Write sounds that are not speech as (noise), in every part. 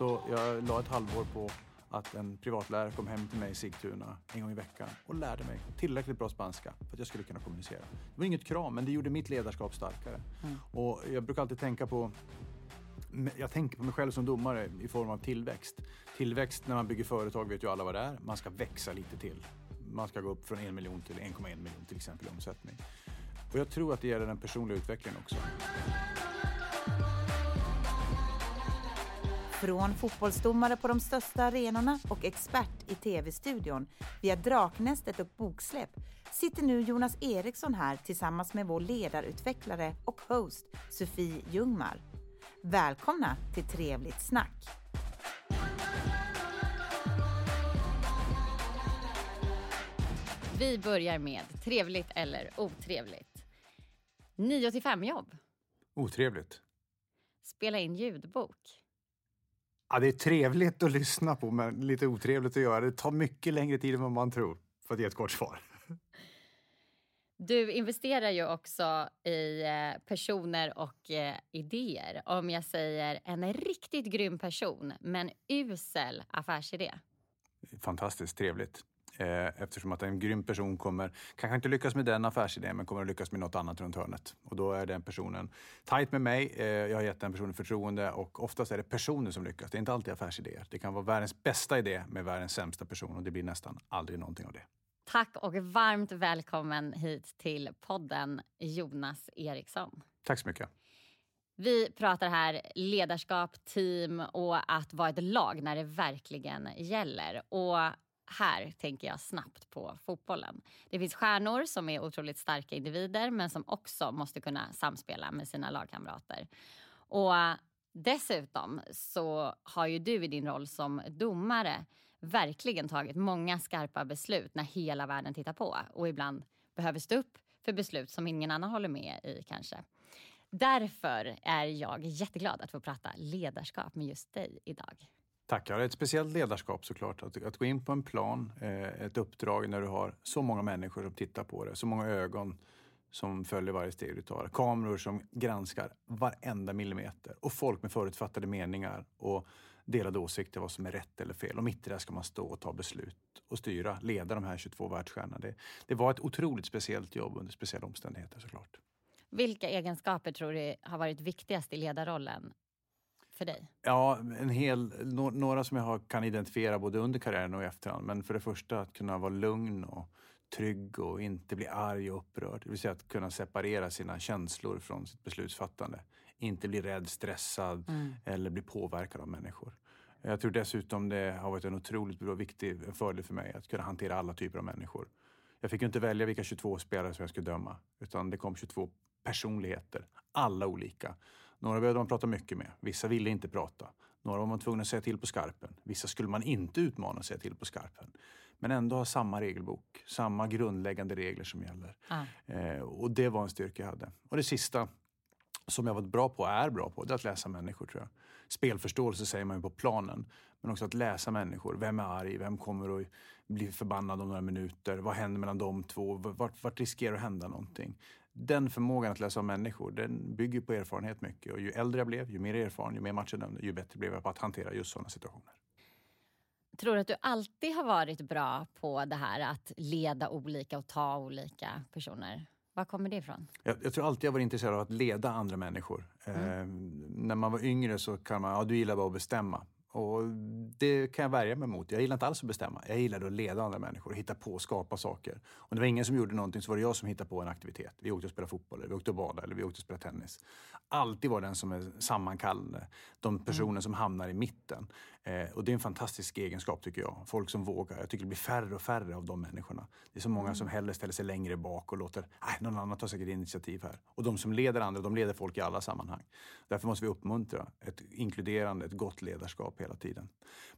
Så jag la ett halvår på att en privatlärare kom hem till mig i Sigtuna en gång i veckan och lärde mig tillräckligt bra spanska för att jag skulle kunna kommunicera. Det var inget krav, men det gjorde mitt ledarskap starkare. Mm. Och jag brukar alltid tänka på jag tänker på mig själv som domare i form av tillväxt. Tillväxt när man bygger företag vet ju alla vad det är. Man ska växa lite till. Man ska gå upp från en miljon till 1,1 miljon till exempel i omsättning. Och jag tror att det gäller den personliga utvecklingen också. Från fotbollsdomare på de största arenorna och expert i tv-studion via Draknästet och Boksläpp sitter nu Jonas Eriksson här tillsammans med vår ledarutvecklare och host Sofie Ljungmar. Välkomna till Trevligt snack! Vi börjar med trevligt eller otrevligt. 9 till 5 jobb. Otrevligt. Spela in ljudbok. Ja, det är trevligt att lyssna på men lite otrevligt att göra. Det tar mycket längre tid än vad man tror, för att ge ett kort svar. Du investerar ju också i eh, personer och eh, idéer. Om jag säger en riktigt grym person, men usel affärsidé. Fantastiskt trevligt. Eh, eftersom att en grym person kommer, kanske inte lyckas med den affärsidén, men kommer att lyckas med något annat runt hörnet. Och då är den personen tajt med mig. Jag har gett den personen förtroende och oftast är det personer som lyckas. Det är inte alltid affärsidéer. Det kan vara världens bästa idé med världens sämsta person och det blir nästan aldrig någonting av det. Tack och varmt välkommen hit till podden Jonas Eriksson. Tack så mycket. Vi pratar här ledarskap, team och att vara ett lag när det verkligen gäller. Och här tänker jag snabbt på fotbollen. Det finns stjärnor som är otroligt starka individer men som också måste kunna samspela med sina lagkamrater. Och Dessutom så har ju du i din roll som domare verkligen tagit många skarpa beslut när hela världen tittar på och ibland behöver stå upp för beslut som ingen annan håller med i kanske. Därför är jag jätteglad att få prata ledarskap med just dig idag. Tack. Ett speciellt ledarskap såklart. Att, att gå in på en plan, eh, ett uppdrag när du har så många människor som tittar på det, så många ögon som följer varje steg du tar. Kameror som granskar varenda millimeter och folk med förutfattade meningar och delade åsikter vad som är rätt eller fel. Och mitt i det ska man stå och ta beslut och styra, leda de här 22 världsstjärnorna. Det, det var ett otroligt speciellt jobb under speciella omständigheter såklart. Vilka egenskaper tror du har varit viktigast i ledarrollen för dig? Ja, en hel, några som jag kan identifiera både under karriären och i efterhand. Men för det första att kunna vara lugn och trygg och inte bli arg och upprörd. Det vill säga att kunna separera sina känslor från sitt beslutsfattande. Inte bli rädd, stressad mm. eller bli påverkad av människor. Jag tror dessutom det har varit en otroligt bra, viktig fördel för mig att kunna hantera alla typer av människor. Jag fick inte välja vilka 22 spelare som jag skulle döma, utan det kom 22 personligheter. Alla olika. Några behövde man prata mycket med. Vissa ville inte prata. Några var man tvungen att säga till på skarpen. Vissa skulle man inte utmana och säga till på skarpen. Men ändå ha samma regelbok, samma grundläggande regler som gäller. Ah. Eh, och det var en styrka jag hade. Och det sista som jag varit bra på, är bra på, det är att läsa människor tror jag. Spelförståelse säger man ju på planen. Men också att läsa människor. Vem är arg? Vem kommer att bli förbannad om några minuter? Vad händer mellan de två? Vart, vart riskerar att hända någonting? Den förmågan att läsa om människor, den bygger på erfarenhet mycket. Och ju äldre jag blev, ju mer erfaren, ju mer matcher ju bättre blev jag på att hantera just sådana situationer. Tror du att du alltid har varit bra på det här att leda olika och ta olika personer? Var kommer det ifrån? Jag, jag, tror alltid jag var intresserad av att leda andra människor. Mm. Eh, när man var yngre så kan man, ja du gillar bara att bestämma. Och det kan jag värja mig mot. Jag gillar inte alls att bestämma. Jag gillade att leda andra människor, hitta på och skapa saker. Och det var ingen som gjorde någonting så var det jag som hittade på en aktivitet. Vi åkte och spelade fotboll, eller vi åkte och badade eller vi åkte och spelade tennis. Alltid var den som är sammankallande. De personer mm. som hamnar i mitten. Eh, och det är en fantastisk egenskap tycker jag. Folk som vågar. Jag tycker det blir färre och färre av de människorna. Det är så många mm. som hellre ställer sig längre bak och låter, någon annan tar säkert initiativ här. Och de som leder andra, de leder folk i alla sammanhang. Därför måste vi uppmuntra ett inkluderande, ett gott ledarskap hela tiden.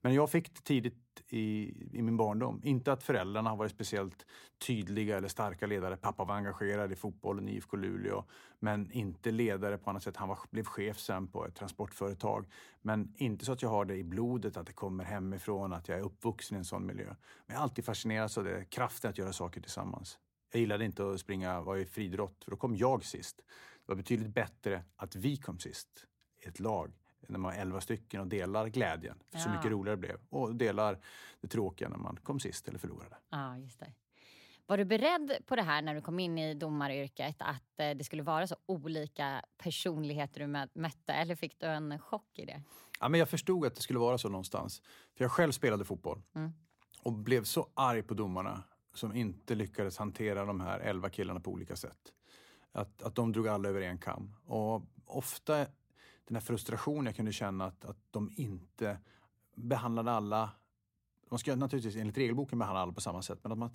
Men jag fick det tidigt i, i min barndom. Inte att föräldrarna har varit speciellt tydliga eller starka ledare. Pappa var engagerad i fotbollen i IFK Luleå, men inte ledare på annat sätt. Han var, blev chef sen på ett transportföretag. Men inte så att jag har det i blodet, att det kommer hemifrån, att jag är uppvuxen i en sån miljö. Men jag har alltid fascinerats av det, kraften att göra saker tillsammans. Jag gillade inte att springa, vara i friidrott, för då kom jag sist. Det var betydligt bättre att vi kom sist, i ett lag, när man var elva stycken och delar glädjen. För Så Ja. mycket roligare det blev. Och delar det tråkiga när man kom sist eller förlorade. Ja, just det. Var du beredd på det här när du kom in i domaryrket att eh, det skulle vara så olika personligheter du mö- mötte eller fick du en chock i det? Ja, men jag förstod att det skulle vara så någonstans. För jag själv spelade fotboll Mm. och blev så arg på domarna som inte lyckades hantera de här elva killarna på olika sätt. Att, att de drog alla över en kam. Och ofta den här frustrationen jag kunde känna att, att de inte behandlade alla man ska naturligtvis enligt regelboken behandla alla på samma sätt. Men att man,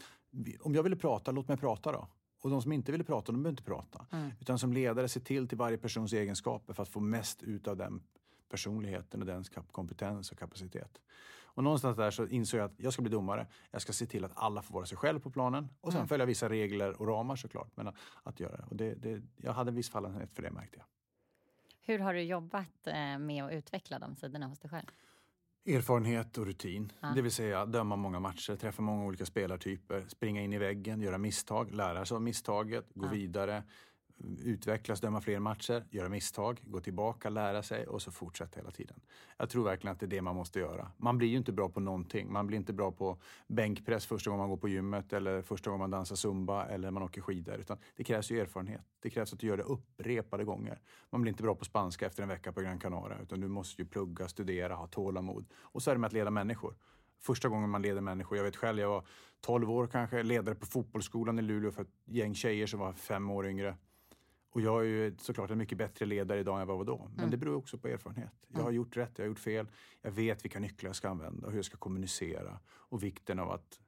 om jag ville prata, låt mig prata då. Och de som inte ville prata, de behöver inte prata. Mm. Utan som ledare, se till till varje persons egenskaper för att få mest ut av den personligheten och dens kompetens och kapacitet. Och någonstans där så insåg jag att jag ska bli domare. Jag ska se till att alla får vara sig själv på planen och sen Mm. följa vissa regler och ramar såklart. Men att, göra det. Och det, det. Jag hade en viss fallenhet för det märkte jag. Hur har du jobbat eh, med att utveckla de sidorna hos dig själv? Erfarenhet och rutin, Ja. det vill säga döma många matcher, träffa många olika spelartyper, springa in i väggen, göra misstag, lära sig av misstaget, gå Ja. vidare, utvecklas, döma fler matcher, göra misstag, gå tillbaka, lära sig och så fortsätta hela tiden. Jag tror verkligen att det är det man måste göra. Man blir ju inte bra på någonting. Man blir inte bra på bänkpress första gången man går på gymmet eller första gången man dansar zumba eller man åker skidor. Utan det krävs ju erfarenhet. Det krävs att du gör det upprepade gånger. Man blir inte bra på spanska efter en vecka på Gran Canaria utan du måste ju plugga, studera, ha tålamod. Och så är det med att leda människor. Första gången man leder människor. Jag vet själv, jag var 12 år kanske, ledare på fotbollsskolan i Luleå för ett gäng tjejer som var fem år yngre. Och jag är ju såklart en mycket bättre ledare idag än jag var då. Men Mm. det beror också på erfarenhet. Jag har gjort rätt, jag har gjort fel. Jag vet vilka nycklar jag ska använda och hur jag ska kommunicera. Och vikten av att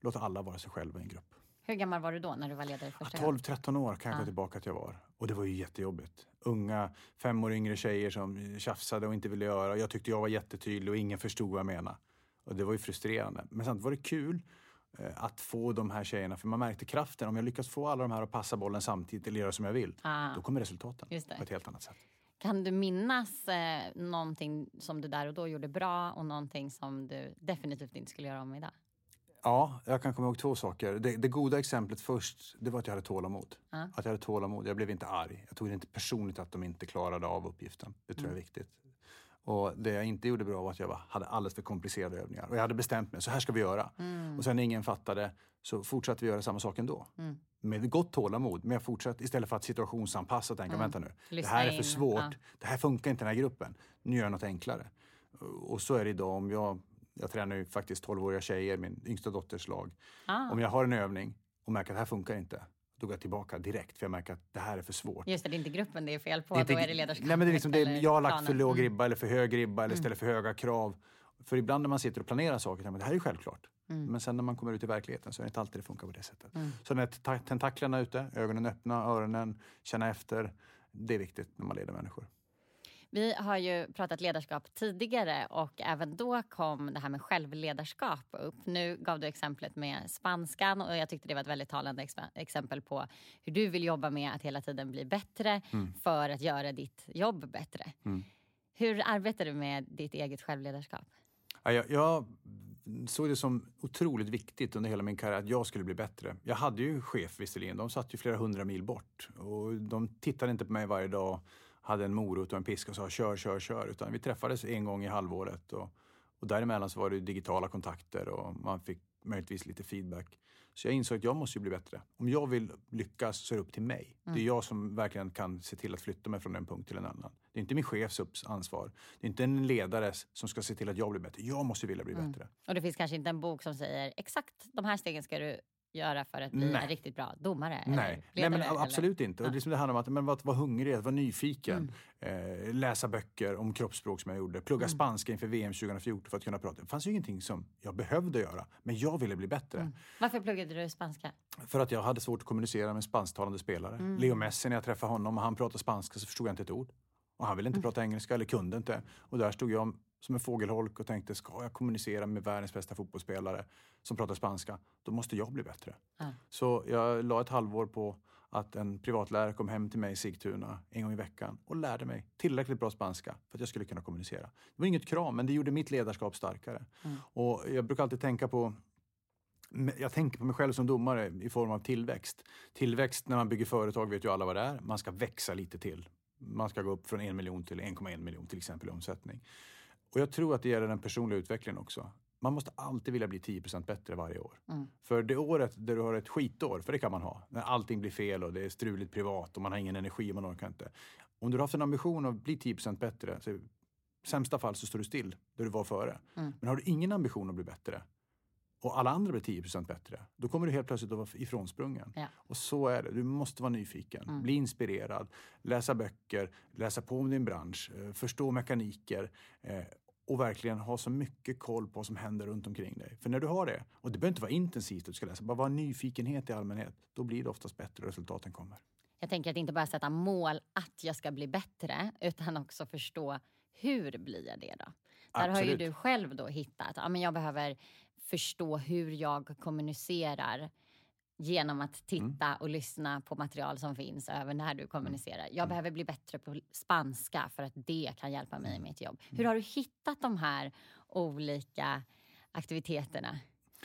låta alla vara sig själva i en grupp. Hur gammal var du då när du var ledare första Ja, gången? 12-13 år kan jag Ja. gå tillbaka att jag var. Och det var ju jättejobbigt. Unga, fem år yngre tjejer som tjafsade och inte ville göra. Jag tyckte jag var jättetydlig och ingen förstod vad jag menade. Och det var ju frustrerande. Men samtidigt var det kul att få de här tjejerna, för man märkte kraften. Om jag lyckas få alla de här att passa bollen samtidigt eller göra som jag vill, Ah, då kommer resultaten på ett helt annat sätt. kan du minnas eh, någonting som du där och då gjorde bra och någonting som du definitivt inte skulle göra om idag? Ja, jag kan komma ihåg två saker. Det, det goda exemplet först, det var att jag hade tålamod. Ja. Att jag hade tålamod. Jag blev inte arg. Jag tog det inte personligt att de inte klarade av uppgiften. Det tror jag är viktigt. Och det jag inte gjorde bra var att jag hade alldeles för komplicerade övningar. Och jag hade bestämt mig, så här ska vi göra. Mm. Och sen när ingen fattade så fortsatte vi göra samma sak ändå. Mm. Med gott tålamod, men jag fortsatte istället för att situationsanpassa och tänka, Mm. vänta nu, Lyssna det här är för in, svårt, ja. det här funkar inte i den här gruppen. Nu gör jag något enklare. Och så är det idag. Om jag, jag tränar ju faktiskt 12-åriga tjejer, min yngsta dotters lag. Ah, Om jag har en övning och märker att det här funkar inte, då går jag tillbaka direkt för jag märker att det här är för svårt. just det, det är inte gruppen det är fel på, Det är inte- då är det ledarskapet. Nej, men det är liksom det, jag har lagt för planen. låg Mm. ribba eller för hög ribba eller ställer för höga krav. För ibland när man sitter och planerar saker, man det här är självklart. Mm. Men sen när man kommer ut i verkligheten så är det inte alltid det funkar på det sättet. Mm. Så när ta- tentaklerna ute, ögonen öppna, öronen, känna efter. Det är viktigt när man leder människor. Vi har ju pratat ledarskap tidigare och även då kom det här med självledarskap upp. Nu gav du exemplet med spanskan och jag tyckte det var ett väldigt talande exempel på hur du vill jobba med att hela tiden bli bättre Mm. för att göra ditt jobb bättre. Mm. Hur arbetar du med ditt eget självledarskap? Ja, jag, jag såg det som otroligt viktigt under hela min karriär att jag skulle bli bättre. Jag hade ju chef visserligen, de satt ju flera hundra mil bort och de tittade inte på mig varje dag, hade en morot och en piska och sa kör, kör, kör. Utan vi träffades en gång i halvåret och, och däremellan så var det digitala kontakter och man fick möjligtvis lite feedback. Så jag insåg att jag måste ju bli bättre. Om jag vill lyckas så är det upp till mig. Det är jag som verkligen kan se till att flytta mig från en punkt till en annan. Det är inte min chefs ansvar. Det är inte en ledares som ska se till att jag blir bättre. Jag måste vilja bli Mm. bättre. Och det finns kanske inte en bok som säger exakt de här stegen ska du göra för att bli Nej. en riktigt bra domare Nej, eller Nej men eller- absolut inte. Och det, är som det handlar om att men, vara, vara hungrig, att vara nyfiken. Mm. Eh, läsa böcker om kroppsspråk som jag gjorde. Plugga spanska inför VM 2014 för att kunna prata. Det fanns ju ingenting som jag behövde göra, men jag ville bli bättre. Mm. Varför pluggade du spanska? För att jag hade svårt att kommunicera med spansktalande spelare. Mm. Leo Messi, när jag träffade honom och han pratade spanska så förstod jag inte ett ord. Och han ville Mm. inte prata engelska eller kunde inte. Och där stod jag som en fågelholk och tänkte, ska jag kommunicera med världens bästa fotbollsspelare som pratar spanska, då måste jag bli bättre. Ja. Så jag la ett halvår på att en privatlärare kom hem till mig i Sigtuna en gång i veckan och lärde mig tillräckligt bra spanska för att jag skulle kunna kommunicera. Det var inget krav, men det gjorde mitt ledarskap starkare. Mm. Och jag brukar alltid tänka på jag tänker på mig själv som domare i form av tillväxt. Tillväxt när man bygger företag vet ju alla vad det är. Man ska växa lite till. Man ska gå upp från en miljon till 1,1 miljon till exempel i omsättning. Och jag tror att det gäller den personliga utvecklingen också. Man måste alltid vilja bli 10% bättre varje år. Mm. För det året där du har ett skitår, för det kan man ha, när allting blir fel och det är struligt privat och man har ingen energi och man orkar inte. Om du har haft en ambition att bli 10% bättre, så i sämsta fall så står du still där du var före. Mm. Men har du ingen ambition att bli bättre och alla andra blir 10% bättre, då kommer du helt plötsligt att vara ifrånsprungen. Ja. Och så är det. Du måste vara nyfiken, Mm. bli inspirerad, läsa böcker, läsa på om din bransch, eh, förstå mekaniker eh, och verkligen ha så mycket koll på vad som händer runt omkring dig. För när du har det, och det behöver inte vara intensivt att du ska läsa, bara vara nyfikenhet i allmänhet, då blir det oftast bättre och resultaten kommer. Jag tänker att inte bara sätta mål att jag ska bli bättre utan också förstå hur blir jag det då? Där har ju Absolut. du själv då hittat, ja men jag behöver förstå hur jag kommunicerar genom att titta Mm. och lyssna på material som finns över när du kommunicerar. Jag Mm. behöver bli bättre på spanska för att det kan hjälpa mig i mitt jobb. Mm. Hur har du hittat de här olika aktiviteterna?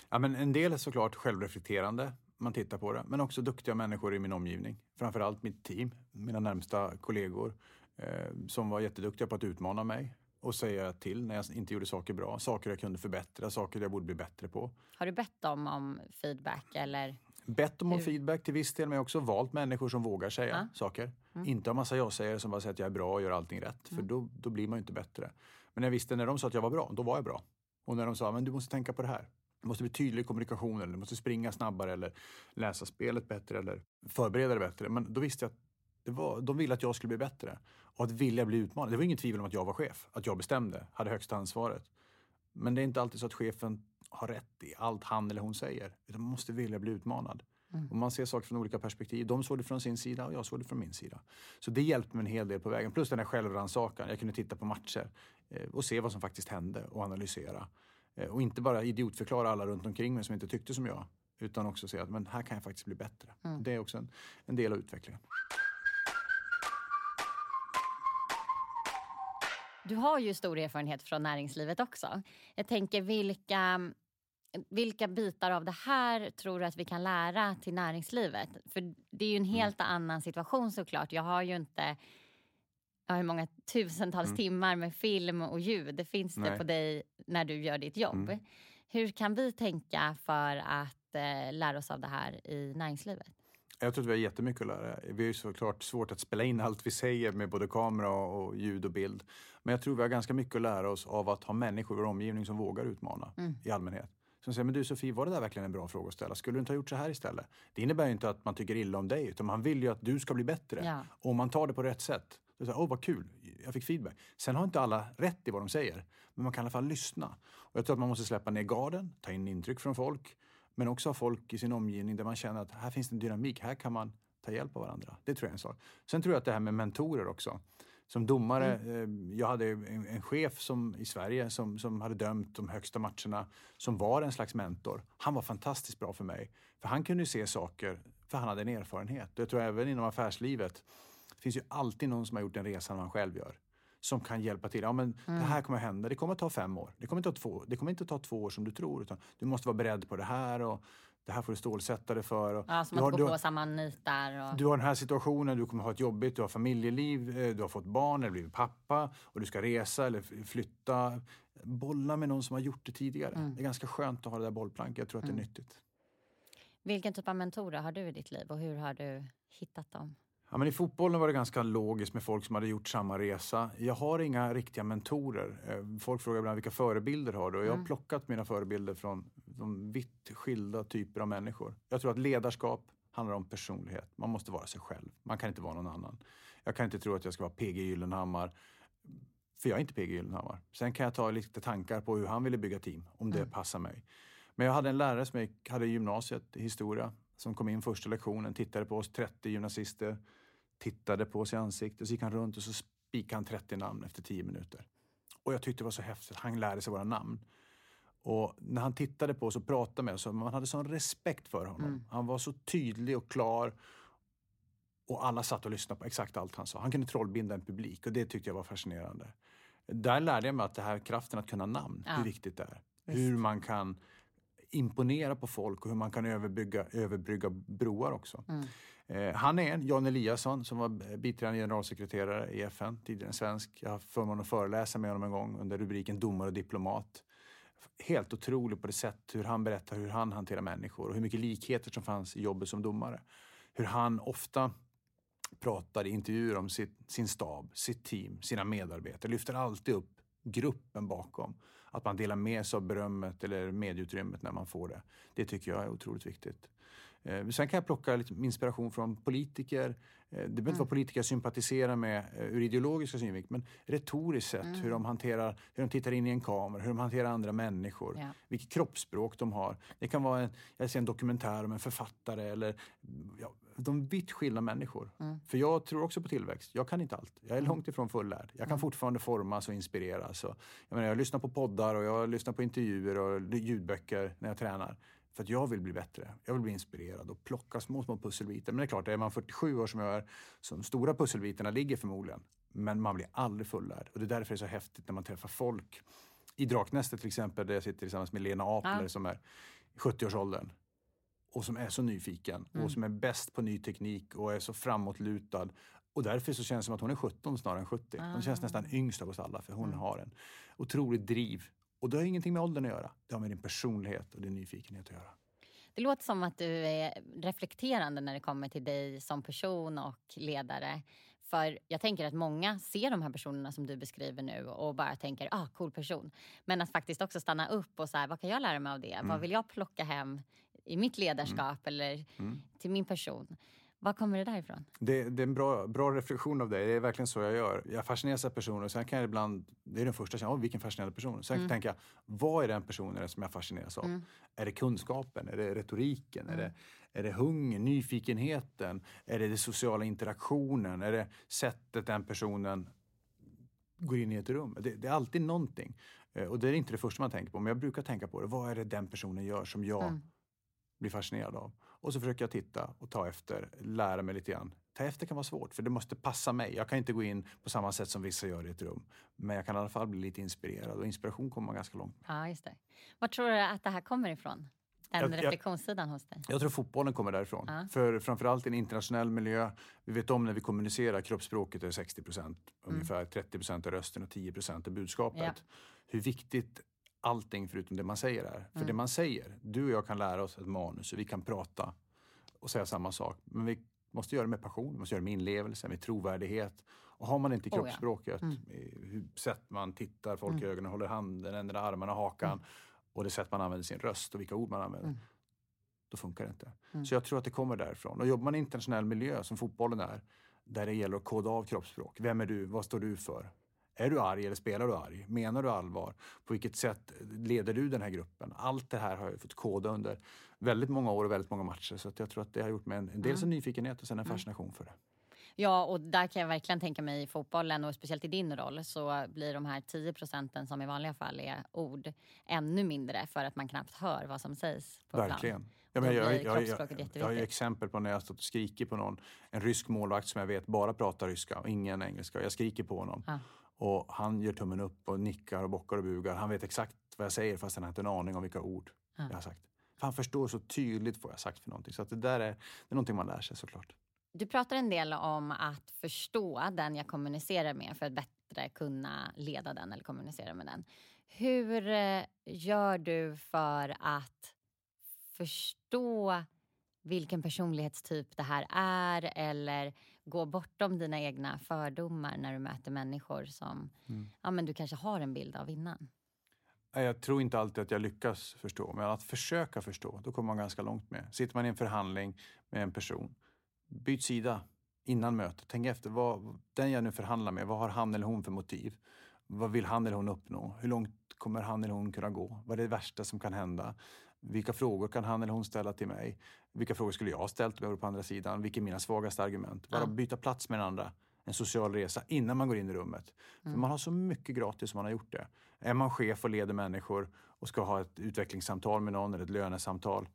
Ja, men en del är såklart självreflekterande, man tittar på det, men också duktiga människor i min omgivning. Framförallt mitt team, mina närmsta kollegor eh, som var jätteduktiga på att utmana mig och säga till när jag inte gjorde saker bra, saker jag kunde förbättra, saker jag borde bli bättre på. Har du bett dem om feedback eller? Bett om Hur? feedback till viss del, men jag har också valt människor som vågar säga Ja. saker. Inte ha massa jag-sägare som bara säger att jag är bra och gör allting rätt, för då, då blir man ju inte bättre. Men jag visste när de sa att jag var bra, då var jag bra. Och när de sa men du måste tänka på det här. Du måste bli tydlig i kommunikationen, eller du måste springa snabbare eller läsa spelet bättre eller förbereda dig bättre. Men då visste jag att det var, de ville att jag skulle bli bättre. Och att vilja bli utmanad. Det var inget tvivel om att jag var chef, att jag bestämde, hade högsta ansvaret. Men det är inte alltid så att chefen har rätt i allt han eller hon säger. Utan man måste vilja bli utmanad. Och man ser saker från olika perspektiv. De såg det från sin sida och jag såg det från min sida. Så det hjälpte mig en hel del på vägen. Plus den här självrannsakan. Jag kunde titta på matcher eh, och se vad som faktiskt hände och analysera. Eh, och inte bara idiotförklara alla runt omkring mig som inte tyckte som jag. Utan också se att men här kan jag faktiskt bli bättre. Det är också en, en del av utvecklingen. Du har ju stor erfarenhet från näringslivet också. Jag tänker vilka, vilka bitar av det här tror du att vi kan lära till näringslivet? För det är ju en Mm. helt annan situation såklart. Jag har ju inte ja, hur många tusentals timmar med film och ljud det finns det Mm. Nej. på dig när du gör ditt jobb. Mm. Hur kan vi tänka för att eh, lära oss av det här i näringslivet? Jag tror att vi har jättemycket att lära. Vi har ju såklart svårt att spela in allt vi säger med både kamera och ljud och bild. Men jag tror vi har ganska mycket att lära oss av att ha människor i vår omgivning som vågar utmana i allmänhet. Som säger, men du Sofie, var det där verkligen en bra fråga att ställa? Skulle du inte ha gjort så här istället? Det innebär ju inte att man tycker illa om dig, utan man vill ju att du ska bli bättre. Ja. Och om man tar det på rätt sätt, åh vad kul, jag fick feedback. Sen har inte alla rätt i vad de säger, men man kan i alla fall lyssna. Och jag tror att man måste släppa ner garden, ta in intryck från folk, men också ha folk i sin omgivning där man känner att här finns en dynamik, här kan man ta hjälp av varandra. Det tror jag är en sak. Sen tror jag att det här med mentorer också. Som domare, eh, jag hade en, en chef som, i Sverige som, som hade dömt de högsta matcherna, som var en slags mentor. Han var fantastiskt bra för mig. För han kunde ju se saker, för han hade en erfarenhet. Jag tror även inom affärslivet, det finns ju alltid någon som har gjort en resa man själv gör. Som kan hjälpa till. Ja, men Det här kommer att hända, det kommer att ta fem år. Det kommer, inte att ta två, det kommer inte att ta två år som du tror. Utan du måste vara beredd på det här och det här får du stålsätta dig för. Och Ja, som att har- gå du har- på samma nitar. Och... du har den här situationen, du kommer ha ett jobbigt, du har familjeliv, eh, du har fått barn eller blivit pappa och du ska resa eller flytta. Bolla med någon som har gjort det tidigare. Det är ganska skönt att ha det där bollplanket. Jag tror att det är nyttigt. Vilken typ av mentorer har du i ditt liv och hur har du hittat dem? Ja, men I fotbollen var det ganska logiskt med folk som hade gjort samma resa. Jag har inga riktiga mentorer. Eh, Folk frågar ibland vilka förebilder har du? Och jag har plockat mina förebilder från de vitt skilda typer av människor. Jag tror att ledarskap handlar om personlighet. Man måste vara sig själv. Man kan inte vara någon annan. Jag kan inte tro att jag ska vara PG Gyllenhammar. För jag är inte PG Gyllenhammar. Sen kan jag ta lite tankar på hur han ville bygga team, om det passar mig. Men jag hade en lärare som jag hade i gymnasiet historia som kom in första lektionen, tittade på oss 30 gymnasister, tittade på oss i ansiktet, så gick han runt och så spikade han 30 namn efter 10 minuter. Och jag tyckte det var så häftigt, han lärde sig våra namn. Och när han tittade på oss och pratade med oss, man hade sån respekt för honom. Han var så tydlig och klar. Och alla satt och lyssnade på exakt allt han sa. Han kunde trollbinda en publik och det tyckte jag var fascinerande. Där lärde jag mig att det här kraften att kunna namn, Ja. hur viktigt det är. Hur man kan imponera på folk och hur man kan överbrygga, överbrygga broar också. Mm. Eh, han är en, Jan Eliasson, som var biträdande generalsekreterare i FN, tidigare svensk. Jag har förmånen att föreläsa med honom en gång under rubriken Domare och diplomat. Helt otrolig på det sätt hur han berättar hur han hanterar människor och hur mycket likheter som fanns i jobbet som domare. Hur han ofta pratar i intervjuer om sitt, sin stab, sitt team, sina medarbetare. Lyfter alltid upp gruppen bakom. Att man delar med sig av berömmet eller medieutrymmet när man får det. Det tycker jag är otroligt viktigt. Eh, sen kan jag plocka lite inspiration från politiker. Eh, det behöver inte mm. vara politiker jag sympatiserar med eh, ur ideologiska synvinkel men retoriskt sett mm. hur de hanterar, hur de tittar in i en kamera, hur de hanterar andra människor, ja. vilket kroppsspråk de har. Det kan vara en, jag ser en dokumentär om en författare eller ja, de vitt skilda människor. Mm. För jag tror också på tillväxt. Jag kan inte allt. Jag är mm. långt ifrån fullärd. Jag kan mm. fortfarande formas och inspireras. Och, jag, menar, jag lyssnar på poddar och jag lyssnar på intervjuer och ljudböcker när jag tränar. För att jag vill bli bättre. Jag vill bli inspirerad och plocka små, små pusselbitar. Men det är klart, är man 47 år som jag är, så de stora pusselbitarna ligger förmodligen. Men man blir aldrig fullärd. Och det är därför det är så häftigt när man träffar folk. I Draknästet till exempel, där jag sitter tillsammans med Lena Apler ja. som är 70-årsåldern och som är så nyfiken mm. och som är bäst på ny teknik och är så framåtlutad. Och därför så känns det som att hon är 17 snarare än 70. Hon ah. känns nästan yngst av oss alla för hon mm. har en otroligt driv och det har ingenting med åldern att göra. Det har med din personlighet och din nyfikenhet att göra. Det låter som att du är reflekterande när det kommer till dig som person och ledare. För jag tänker att många ser de här personerna som du beskriver nu och bara tänker, ah, cool person. Men att faktiskt också stanna upp och så här, vad kan jag lära mig av det? Mm. Vad vill jag plocka hem i mitt ledarskap mm. eller mm. till min person? Var kommer det därifrån? Det, det är en bra, bra reflektion av dig. Det är verkligen så jag gör. Jag fascineras av personer och sen kan jag ibland, det är den första känslan, vilken fascinerande person. Sen mm. tänker jag, vad är den personen som jag fascineras av? Mm. Är det kunskapen? Är det retoriken? Mm. Är, det, är det hungern, nyfikenheten? Är det den sociala interaktionen? Är det sättet den personen går in i ett rum? Det, det är alltid någonting. Eh, och det är inte det första man tänker på, men jag brukar tänka på det. Vad är det den personen gör som jag mm. Blir fascinerad av? Och så försöker jag titta och ta efter, lära mig lite grann. Ta efter kan vara svårt för det måste passa mig. Jag kan inte gå in på samma sätt som vissa gör i ett rum. Men jag kan i alla fall bli lite inspirerad och inspiration kommer man ganska långt Ja, just det. Var tror du att det här kommer ifrån? Den jag, reflektionssidan hos dig? Jag tror fotbollen kommer därifrån. Ja. För framförallt i en internationell miljö. Vi vet om när vi kommunicerar, kroppsspråket är 60 procent. Mm. Ungefär 30 procent av rösten och 10 procent av budskapet. Ja. Hur viktigt allting förutom det man säger är. För mm. det man säger, du och jag kan lära oss ett manus och vi kan prata och säga samma sak. Men vi måste göra det med passion, vi måste göra det med inlevelse, med trovärdighet. Och har man inte kroppsspråket, oh ja. mm. hur sätt man tittar folk mm. i ögonen, håller handen, ändrar armarna, hakan mm. och det sätt man använder sin röst och vilka ord man använder. Mm. Då funkar det inte. Mm. Så jag tror att det kommer därifrån. Och jobbar man i internationell miljö som fotbollen är, där det gäller att koda av kroppsspråk. Vem är du? Vad står du för? Är du arg eller spelar du arg? Menar du allvar? På vilket sätt leder du den här gruppen? Allt det här har jag fått koda under väldigt många år och väldigt många matcher. Så jag tror att det har gjort mig en, dels en mm. nyfikenhet och sen en mm. fascination för det. Ja, och där kan jag verkligen tänka mig i fotbollen och speciellt i din roll så blir de här 10 procenten som i vanliga fall är ord ännu mindre för att man knappt hör vad som sägs på Verkligen. Ja, men jag, jag, jag, jag har exempel på när jag stått och skrikit på någon, en rysk målvakt som jag vet bara pratar ryska och ingen engelska. Jag skriker på honom. Ja. Och han gör tummen upp och nickar och bockar och bugar. Han vet exakt vad jag säger fast han har inte en aning om vilka ord ja. jag har sagt. För han förstår så tydligt vad jag har sagt för någonting. Så att det där är, det är någonting man lär sig såklart. Du pratar en del om att förstå den jag kommunicerar med för att bättre kunna leda den eller kommunicera med den. Hur eh, gör du för att förstå vilken personlighetstyp det här är eller gå bortom dina egna fördomar när du möter människor som mm. ja, men du kanske har en bild av innan? Jag tror inte alltid att jag lyckas förstå, men att försöka förstå, då kommer man ganska långt med. Sitter man i en förhandling med en person, byt sida innan mötet. Tänk efter, vad, den jag nu förhandlar med, vad har han eller hon för motiv? Vad vill han eller hon uppnå? Hur långt kommer han eller hon kunna gå? Vad är det värsta som kan hända? Vilka frågor kan han eller hon ställa till mig? Vilka frågor skulle jag ha ställt om jag på andra sidan? Vilka är mina svagaste argument? Bara ja. byta plats med den andra. En social resa innan man går in i rummet. Mm. För man har så mycket gratis som man har gjort det. Är man chef och leder människor och ska ha ett utvecklingssamtal med någon eller ett lönesamtal.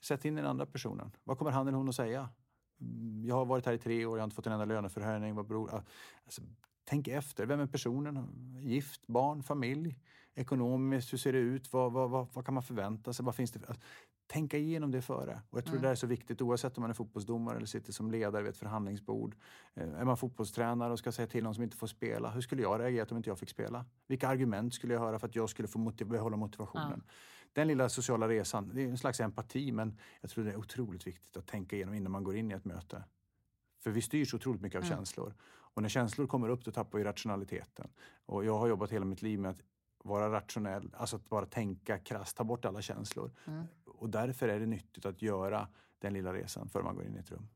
Sätt in den andra personen. Vad kommer han eller hon att säga? Mm, jag har varit här i tre år, jag har inte fått en enda löneförhöjning. Vad beror... Alltså, Tänk efter. Vem är personen? Gift, barn, familj? Ekonomiskt, hur ser det ut? Vad, vad, vad, vad kan man förvänta sig? Vad finns det för? Tänka igenom det före. Och jag tror mm. det är så viktigt oavsett om man är fotbollsdomare eller sitter som ledare vid ett förhandlingsbord. Eh, är man fotbollstränare och ska säga till någon som inte får spela, hur skulle jag reagera om inte jag fick spela? Vilka argument skulle jag höra för att jag skulle få motiv behålla motivationen? Ja. Den lilla sociala resan, det är en slags empati men jag tror det är otroligt viktigt att tänka igenom innan man går in i ett möte. För vi styrs otroligt mycket av mm. känslor. Och när känslor kommer upp då tappar vi rationaliteten. Och jag har jobbat hela mitt liv med att vara rationell, alltså att bara tänka krasst, ta bort alla känslor. Mm. Och därför är det nyttigt att göra den lilla resan före man går in i ett rum.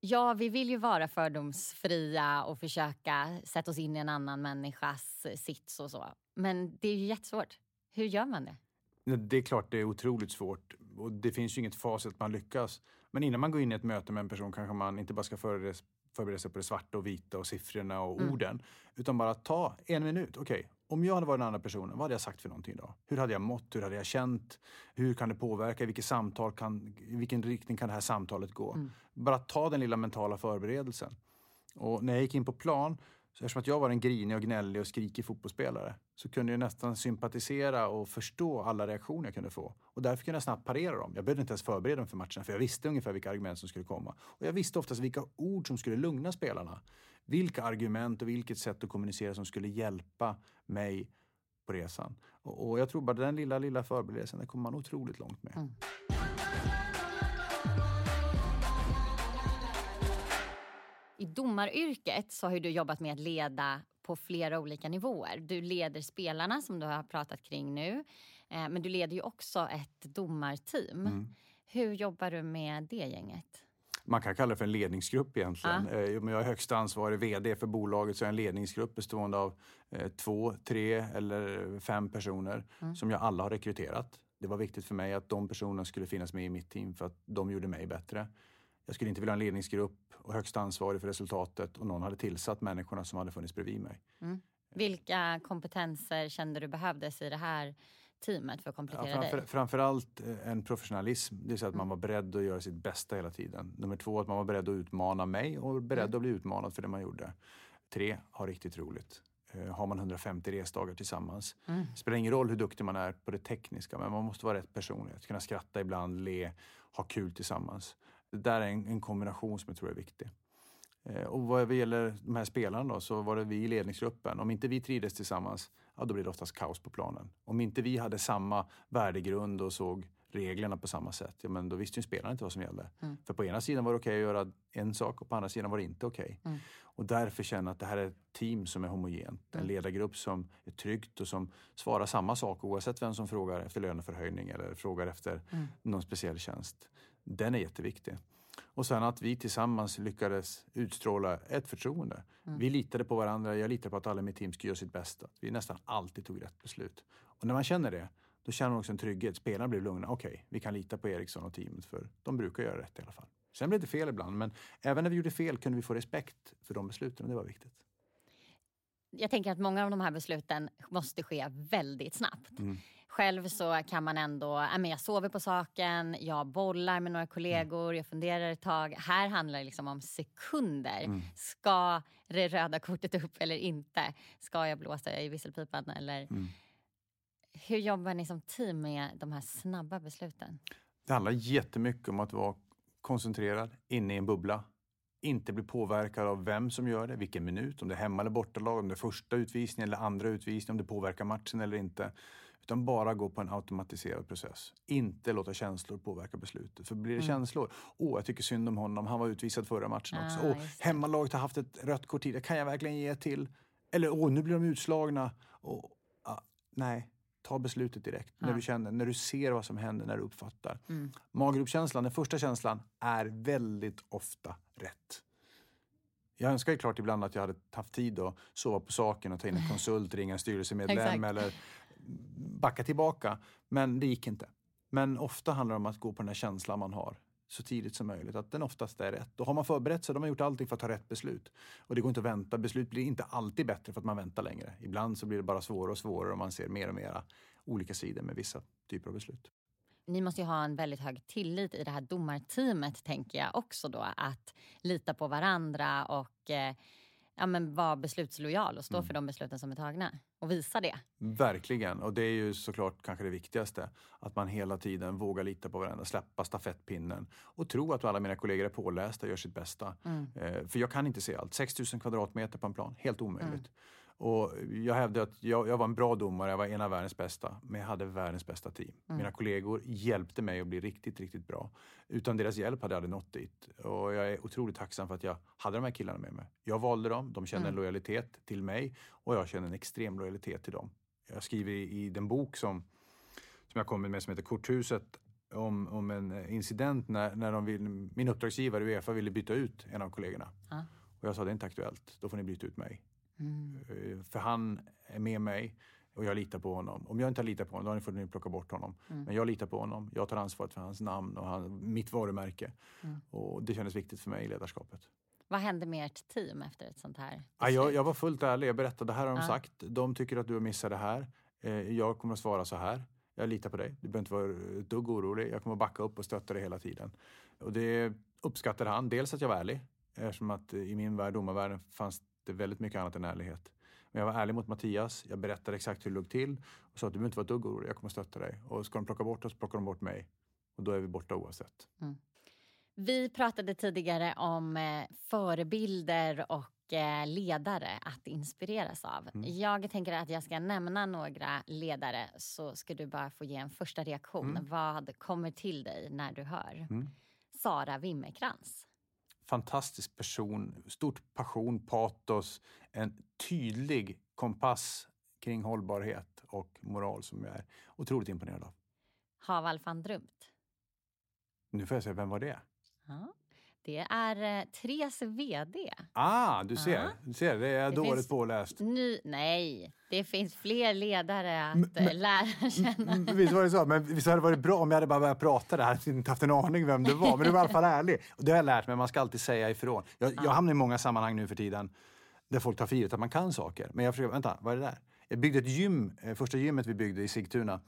Ja, vi vill ju vara fördomsfria och försöka sätta oss in i en annan människas sits och så. Men det är ju jättesvårt. Hur gör man det? Det är klart det är otroligt svårt och det finns ju inget facit att man lyckas. Men innan man går in i ett möte med en person kanske man inte bara ska förbereda sig på det svarta och vita och siffrorna och mm. orden. Utan bara ta en minut. Okej, okay, om jag hade varit den andra personen, vad hade jag sagt för någonting idag? Hur hade jag mått? Hur hade jag känt? Hur kan det påverka? Vilket samtal kan, i vilken riktning kan det här samtalet gå? Mm. Bara ta den lilla mentala förberedelsen. Och när jag gick in på plan, så eftersom att jag var en grinig och gnällig och skrikig fotbollsspelare, så kunde jag nästan sympatisera och förstå alla reaktioner jag kunde få. Och därför kunde jag snabbt parera dem. Jag behövde inte ens förbereda mig för matchen, för jag visste ungefär vilka argument som skulle komma. Och jag visste oftast vilka ord som skulle lugna spelarna vilka argument och vilket sätt att kommunicera som skulle hjälpa mig på resan. Och, och jag tror bara den lilla, lilla förberedelsen, det kommer man otroligt långt med. Mm. I domaryrket så har du jobbat med att leda på flera olika nivåer. Du leder spelarna som du har pratat kring nu. Eh, men du leder ju också ett domarteam. Mm. Hur jobbar du med det gänget? Man kan kalla det för en ledningsgrupp egentligen. Ja. Eh, jag är högsta ansvarig VD för bolaget så är jag en ledningsgrupp bestående av eh, två, tre eller fem personer mm. som jag alla har rekryterat. Det var viktigt för mig att de personerna skulle finnas med i mitt team för att de gjorde mig bättre. Jag skulle inte vilja ha en ledningsgrupp och högsta ansvarig för resultatet och någon hade tillsatt människorna som hade funnits bredvid mig. Mm. Vilka kompetenser kände du behövdes i det här teamet för att komplettera ja, framför, dig? Framförallt eh, en professionalism, det vill säga att man mm. var beredd att göra sitt bästa hela tiden. Nummer två, att man var beredd att utmana mig och beredd mm. att bli utmanad för det man gjorde. Tre, ha riktigt roligt. Uh, har man 150 resdagar tillsammans. Mm. Det spelar ingen roll hur duktig man är på det tekniska, men man måste vara rätt personlighet. Kunna skratta ibland, le, ha kul tillsammans. Det där är en, en kombination som jag tror är viktig. Uh, och vad gäller de här spelarna då, så var det vi i ledningsgruppen. Om inte vi trivdes tillsammans, ja, då blir det oftast kaos på planen. Om inte vi hade samma värdegrund och såg reglerna på samma sätt, ja, men då visste ju spelarna inte vad som gällde. Mm. För på ena sidan var det okej okay att göra en sak och på andra sidan var det inte okej. Okay. Mm. Och därför känna att det här är ett team som är homogent. En mm. ledargrupp som är tryggt och som svarar samma sak oavsett vem som frågar efter löneförhöjning eller frågar efter mm. någon speciell tjänst. Den är jätteviktig. Och sen att vi tillsammans lyckades utstråla ett förtroende. Mm. Vi litade på varandra, jag litade på att alla i mitt team skulle göra sitt bästa. Vi nästan alltid tog rätt beslut. Och när man känner det, då känner man också en trygghet. Spelarna blir lugna. Okej, okay, vi kan lita på Eriksson och teamet för de brukar göra rätt i alla fall. Sen blev det fel ibland, men även när vi gjorde fel kunde vi få respekt för de besluten och det var viktigt. Jag tänker att många av de här besluten måste ske väldigt snabbt. Mm. Själv så kan man ändå, äh, men jag sover på saken, jag bollar med några kollegor, jag funderar ett tag. Här handlar det liksom om sekunder. Mm. Ska det röda kortet upp eller inte? Ska jag blåsa i visselpipan eller? Mm. Hur jobbar ni som team med de här snabba besluten? Det handlar jättemycket om att vara koncentrerad, inne i en bubbla. Inte bli påverkad av vem som gör det, vilken minut, om det är hemma eller bortalag, om det är första utvisningen eller andra utvisningen, om det påverkar matchen eller inte. Utan bara gå på en automatiserad process. Inte låta känslor påverka beslutet. För blir det mm. känslor, åh jag tycker synd om honom, han var utvisad förra matchen också. Ah, åh, hemmalaget har haft ett rött kort tidigare, kan jag verkligen ge till? Eller åh, nu blir de utslagna. Och, ah, nej, ta beslutet direkt. Ja. När du känner, när du ser vad som händer, när du uppfattar. Mm. Maggropskänslan, den första känslan, är väldigt ofta rätt. Jag önskar ju klart ibland att jag hade haft tid att sova på saken och ta in en (laughs) konsult, ringa en styrelsemedlem eller backa tillbaka. Men det gick inte. Men ofta handlar det om att gå på den här känslan man har så tidigt som möjligt. Att den oftast är rätt. Då har man förberett sig, de har gjort allting för att ta rätt beslut. Och det går inte att vänta. Beslut blir inte alltid bättre för att man väntar längre. Ibland så blir det bara svårare och svårare och man ser mer och mer olika sidor med vissa typer av beslut. Ni måste ju ha en väldigt hög tillit i det här domarteamet, tänker jag också då. Att lita på varandra och eh, ja, men vara beslutslojal och stå för de besluten som är tagna och visa det. Verkligen, och det är ju såklart kanske det viktigaste. Att man hela tiden vågar lita på varandra, släppa stafettpinnen och tro att alla mina kollegor är pålästa och gör sitt bästa. Eh, för jag kan inte se allt. 6 000 kvadratmeter på en plan, helt omöjligt. Och jag hävdar att jag, jag var en bra domare, jag var en av världens bästa, men jag hade världens bästa team. Mina kollegor hjälpte mig att bli riktigt, riktigt bra. Utan deras hjälp hade jag aldrig nått dit. Och jag är otroligt tacksam för att jag hade de här killarna med mig. Jag valde dem, de kände en lojalitet till mig och jag känner en extrem lojalitet till dem. Jag skriver i, i den bok som, som jag kommit med som heter Korthuset om, om en incident när, när de vill, min uppdragsgivare Uefa ville byta ut en av kollegorna. Ja. Och jag sa det är inte aktuellt, då får ni byta ut mig. Mm. Eh, För han är med mig och jag litar på honom. Om jag inte litar på honom, då har ni plocka bort honom. Mm. Men jag litar på honom. Jag tar ansvaret för hans namn och han, mitt varumärke. Mm. Och det kändes viktigt för mig i ledarskapet. Vad hände med ert team efter ett sånt här Ja, jag, beslut? jag var fullt ärlig. Jag berättade, det här har de Ja. sagt. De tycker att du har missat det här. Eh, Jag kommer att svara så här. Jag litar på dig. Du behöver inte vara ett dugg orolig. Jag kommer att backa upp och stötta dig hela tiden. Och det uppskattade han. Dels att jag var ärlig. Eftersom att i min värld, domarvärlden, fanns det väldigt mycket annat än ärlighet. Men jag var ärlig mot Mattias. Jag berättade exakt hur det låg till. Och sa att du behöver inte vara ett dugg orolig. Jag kommer stötta dig. Och ska de plocka bort oss, plockar de bort mig. Och då är vi borta oavsett. Vi pratade tidigare om eh, förebilder och eh, ledare att inspireras av. Mm. Jag tänker att jag ska nämna några ledare så ska du bara få ge en första reaktion. Vad kommer till dig när du hör? Mm. Sara Wimmerkrans. Fantastisk person, stort passion, patos, en tydlig kompass kring hållbarhet och moral som jag är otroligt imponerad av. Haval van Drumt. Nu får jag säga, vem var det? Ja. Det är eh, Tres vd. Ah, du ser, Ja. du ser det är jag Det dåligt påläst. Ny, nej, det finns fler ledare att Men- eh, lära känna. Visst var det så? Men visst hade det varit bra om jag hade bara börjat prata där, hade inte haft en aning vem det var. Men du var i alla fall ärlig. Och det har jag lärt mig, man ska alltid säga ifrån. Jag, jag hamnar i många sammanhang nu för tiden där folk tar för givet att man kan saker. Men jag försöker, vänta, vad är det där? Jag byggde ett gym, eh, första gymmet vi byggde i Sigtuna.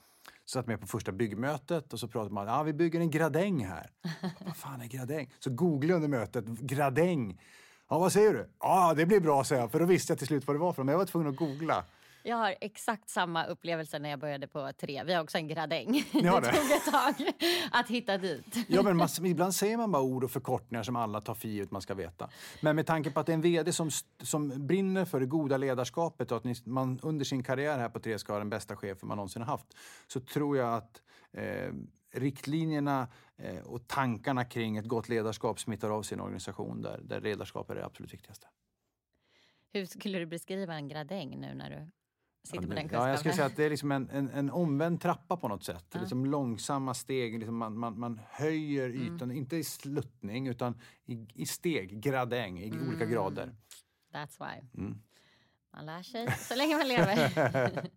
Så satt med på första byggmötet och så pratade man, ja vi bygger en gradäng här. (laughs) vad fan är gradäng? Så googlade jag under mötet, gradäng. Ja, vad säger du? Ja, det blir bra, säger jag. För då visste jag till slut vad det var för. Men jag var tvungen att googla. Jag har exakt samma upplevelse när jag började på tre. Vi har också en gradäng. Ni (laughs) har det det? tog ett tag att hitta dit. Ja, men man, ibland säger man bara ord och förkortningar som alla tar för givet man ska veta. Men med tanke på att det är en VD som, som brinner för det goda ledarskapet och att ni, man under sin karriär här på Tre ska ha den bästa chefen man någonsin har haft, så tror jag att eh, riktlinjerna eh, och tankarna kring ett gott ledarskap smittar av sin organisation där, där ledarskap är det absolut viktigaste. Hur skulle du beskriva en gradäng nu när du sitter på den Ja, jag skulle kunskapen? säga att det är liksom en, en, en omvänd trappa på något sätt. Liksom långsamma steg, liksom man, man, man höjer ytan, inte i sluttning utan i, i steg, gradäng, i olika grader. That's why. Mm. Man lär sig så länge man lever.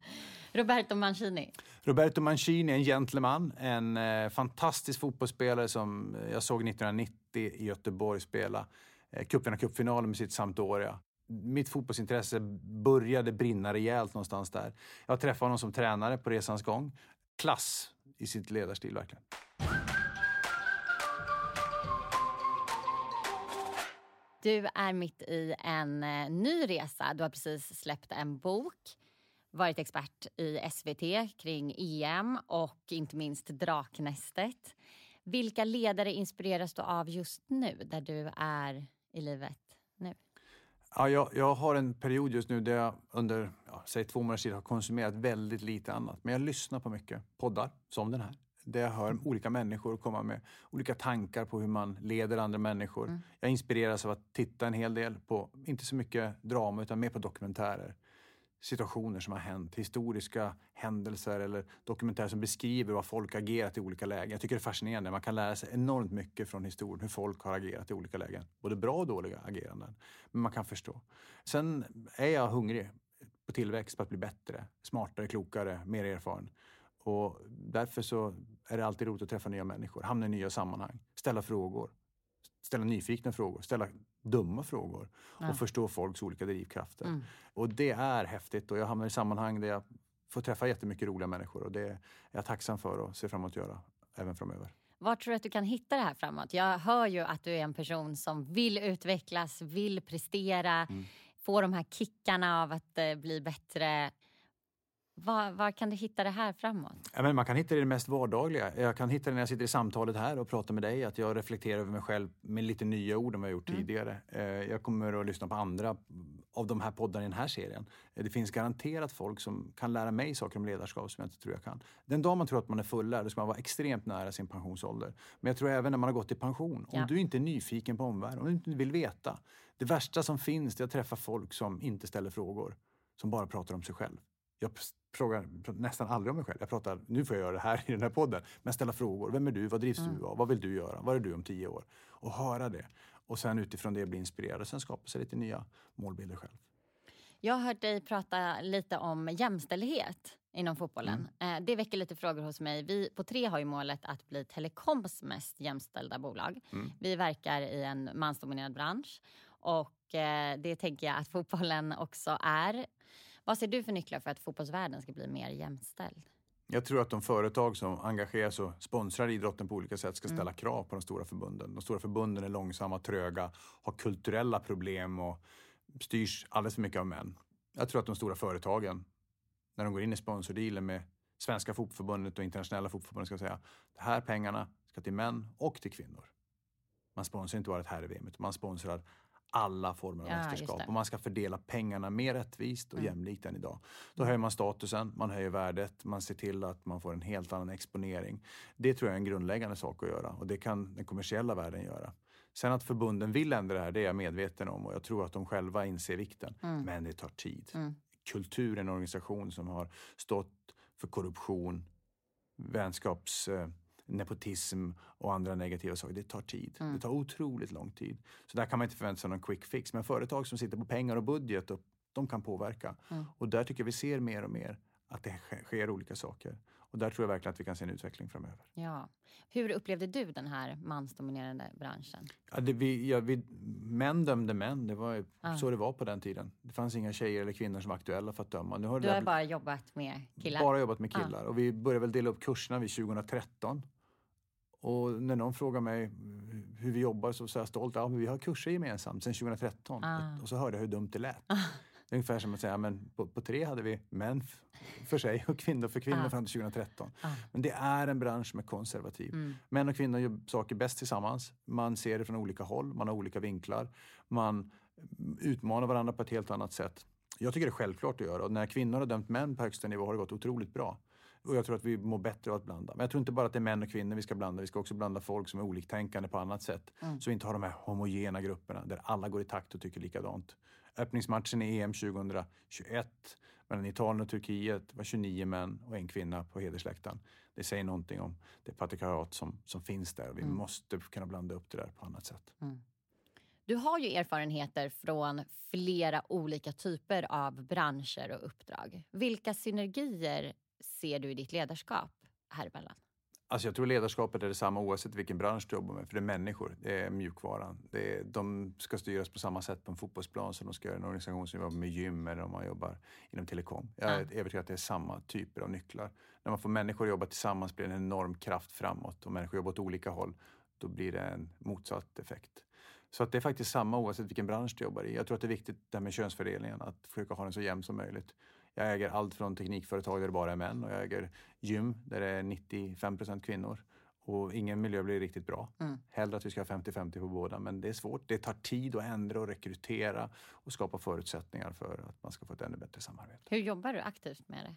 (laughs) Roberto Mancini. Roberto Mancini är en gentleman, en eh, fantastisk fotbollsspelare som jag såg 1990 i Göteborg spela eh, cupvinna cupfinalen med sitt Sampdoria. Mitt fotbollsintresse började brinna rejält någonstans där. Jag träffade honom som tränare på resans gång. Klass i sitt ledarstil verkligen. Du är mitt i en eh, ny resa. Du har precis släppt en bok, varit expert i SVT kring EM och inte minst Draknästet. Vilka ledare inspireras du av just nu, där du är i livet? Ja, jag, jag har en period just nu där jag under ja, säg två månaders tid har konsumerat väldigt lite annat. Men jag lyssnar på mycket poddar, som den här. Där jag hör olika människor komma med olika tankar på hur man leder andra människor. Jag inspireras av att titta en hel del på, inte så mycket drama, utan mer på dokumentärer. Situationer som har hänt, historiska händelser eller dokumentärer som beskriver vad folk agerat i olika lägen. Jag tycker det är fascinerande. Man kan lära sig enormt mycket från historien, hur folk har agerat i olika lägen. Både bra och dåliga ageranden. Men man kan förstå. Sen är jag hungrig på tillväxt, på att bli bättre, smartare, klokare, mer erfaren. Och därför så är det alltid roligt att träffa nya människor, hamna i nya sammanhang, ställa frågor, ställa nyfikna frågor, ställa dumma frågor och förstå folks olika drivkrafter. Och det är häftigt och jag hamnar i sammanhang där jag får träffa jättemycket roliga människor och det är jag tacksam för och ser fram emot att göra även framöver. Var tror du att du kan hitta det här framåt? Jag hör ju att du är en person som vill utvecklas, vill prestera. få de här kickarna av att eh, bli bättre. Var, var, kan du hitta det här framåt? Ja, men man kan hitta det i det mest vardagliga. Jag kan hitta det när jag sitter i samtalet här och pratar med dig. Att jag reflekterar över mig själv med lite nya ord än vad jag gjort mm. tidigare. Eh, jag kommer att lyssna på andra av de här poddarna i den här serien. Eh, det finns garanterat folk som kan lära mig saker om ledarskap som jag inte tror jag kan. Den dag man tror att man är fullärd, ska man vara extremt nära sin pensionsålder. Men jag tror även när man har gått i pension, om ja. du inte är nyfiken på omvärlden, om du inte vill veta. Det värsta som finns är att träffa folk som inte ställer frågor, som bara pratar om sig själv. Jag frågar nästan aldrig om mig själv. Jag pratar, nu får jag göra det här i den här podden, men ställa frågor. Vem är du? Vad drivs mm. du av? Vad vill du göra? Vad är du om tio år? Och höra det. Och sen utifrån det bli inspirerad och sen skapa sig lite nya målbilder själv. Jag har hört dig prata lite om jämställdhet inom fotbollen. Mm. Eh, det väcker lite frågor hos mig. Vi på Tre har ju målet att bli telekoms mest jämställda bolag. Mm. Vi verkar i en mansdominerad bransch och eh, det tänker jag att fotbollen också är. Vad ser du för nycklar för att fotbollsvärlden ska bli mer jämställd? Jag tror att de företag som engagerar sig och sponsrar idrotten på olika sätt ska ställa mm. krav på de stora förbunden. De stora förbunden är långsamma, tröga, har kulturella problem och styrs alldeles för mycket av män. Jag tror att de stora företagen, när de går in i sponsordealen med Svenska fotbollförbundet och Internationella fotbollförbundet ska säga de här pengarna ska till män och till kvinnor. Man sponsrar inte bara ett herr-VM, utan man sponsrar alla former av ja, mästerskap. Och man ska fördela pengarna mer rättvist och mm. jämlikt än idag. Då höjer man statusen, man höjer värdet, man ser till att man får en helt annan exponering. Det tror jag är en grundläggande sak att göra och det kan den kommersiella världen göra. Sen att förbunden vill ändra det här, det är jag medveten om och jag tror att de själva inser vikten. Mm. Men det tar tid. Mm. Kultur är en organisation som har stått för korruption, vänskaps eh, nepotism och andra negativa saker. Det tar tid. Mm. Det tar otroligt lång tid. Så där kan man inte förvänta sig någon quick fix. Men företag som sitter på pengar och budget, och, de kan påverka. Mm. Och där tycker jag vi ser mer och mer att det sker olika saker. Och där tror jag verkligen att vi kan se en utveckling framöver. Ja. Hur upplevde du den här mansdominerade branschen? Ja, det, vi, ja, vi, män dömde män, det var ah. så det var på den tiden. Det fanns inga tjejer eller kvinnor som var aktuella för att döma. Nu har du har bara jobbat med killar? Bara jobbat med killar. Ah. Och vi började väl dela upp kurserna vid 2013. Och när någon frågar mig hur vi jobbar så säger jag stolt ja, vi har kurser gemensamt sedan 2013. Ah. Och så hörde jag hur dumt det lät. Ungefär som att säga men på, på tre hade vi män för sig och kvinnor för kvinnor ah. fram till 2013. Ah. Men det är en bransch som är konservativ. Mm. Män och kvinnor gör saker bäst tillsammans. Man ser det från olika håll, man har olika vinklar. Man utmanar varandra på ett helt annat sätt. Jag tycker det är självklart att göra och när kvinnor har dömt män på högsta nivå har det gått otroligt bra. Och jag tror att vi mår bättre av att blanda. Men jag tror inte bara att det är män och kvinnor vi ska blanda. Vi ska också blanda folk som är oliktänkande på annat sätt. Mm. Så vi inte har de här homogena grupperna där alla går i takt och tycker likadant. Öppningsmatchen i EM 2021 mellan Italien och Turkiet var 29 män och en kvinna på hedersläktaren. Det säger någonting om det patriarkat som, som finns där. Vi mm. måste kunna blanda upp det där på annat sätt. Mm. Du har ju erfarenheter från flera olika typer av branscher och uppdrag. Vilka synergier ser du i ditt ledarskap här emellan? Alltså jag tror ledarskapet är detsamma oavsett vilken bransch du jobbar med. För det är människor, det är mjukvaran. Det är, de ska styras på samma sätt på en fotbollsplan som de ska göra i en organisation som jobbar med gym eller om man jobbar inom telekom. Jag är ja. övertygad att det är samma typer av nycklar. När man får människor att jobba tillsammans blir det en enorm kraft framåt. Och människor jobbar åt olika håll, då blir det en motsatt effekt. Så att det är faktiskt samma oavsett vilken bransch du jobbar i. Jag tror att det är viktigt det här med könsfördelningen, att försöka ha den så jämn som möjligt. Jag äger allt från teknikföretag där det bara är män och jag äger gym där det är 95% kvinnor. Och ingen miljö blir riktigt bra. Mm. Hellre att vi ska ha 50-50 på båda, men det är svårt. Det tar tid att ändra och rekrytera och skapa förutsättningar för att man ska få ett ännu bättre samarbete. Hur jobbar du aktivt med det?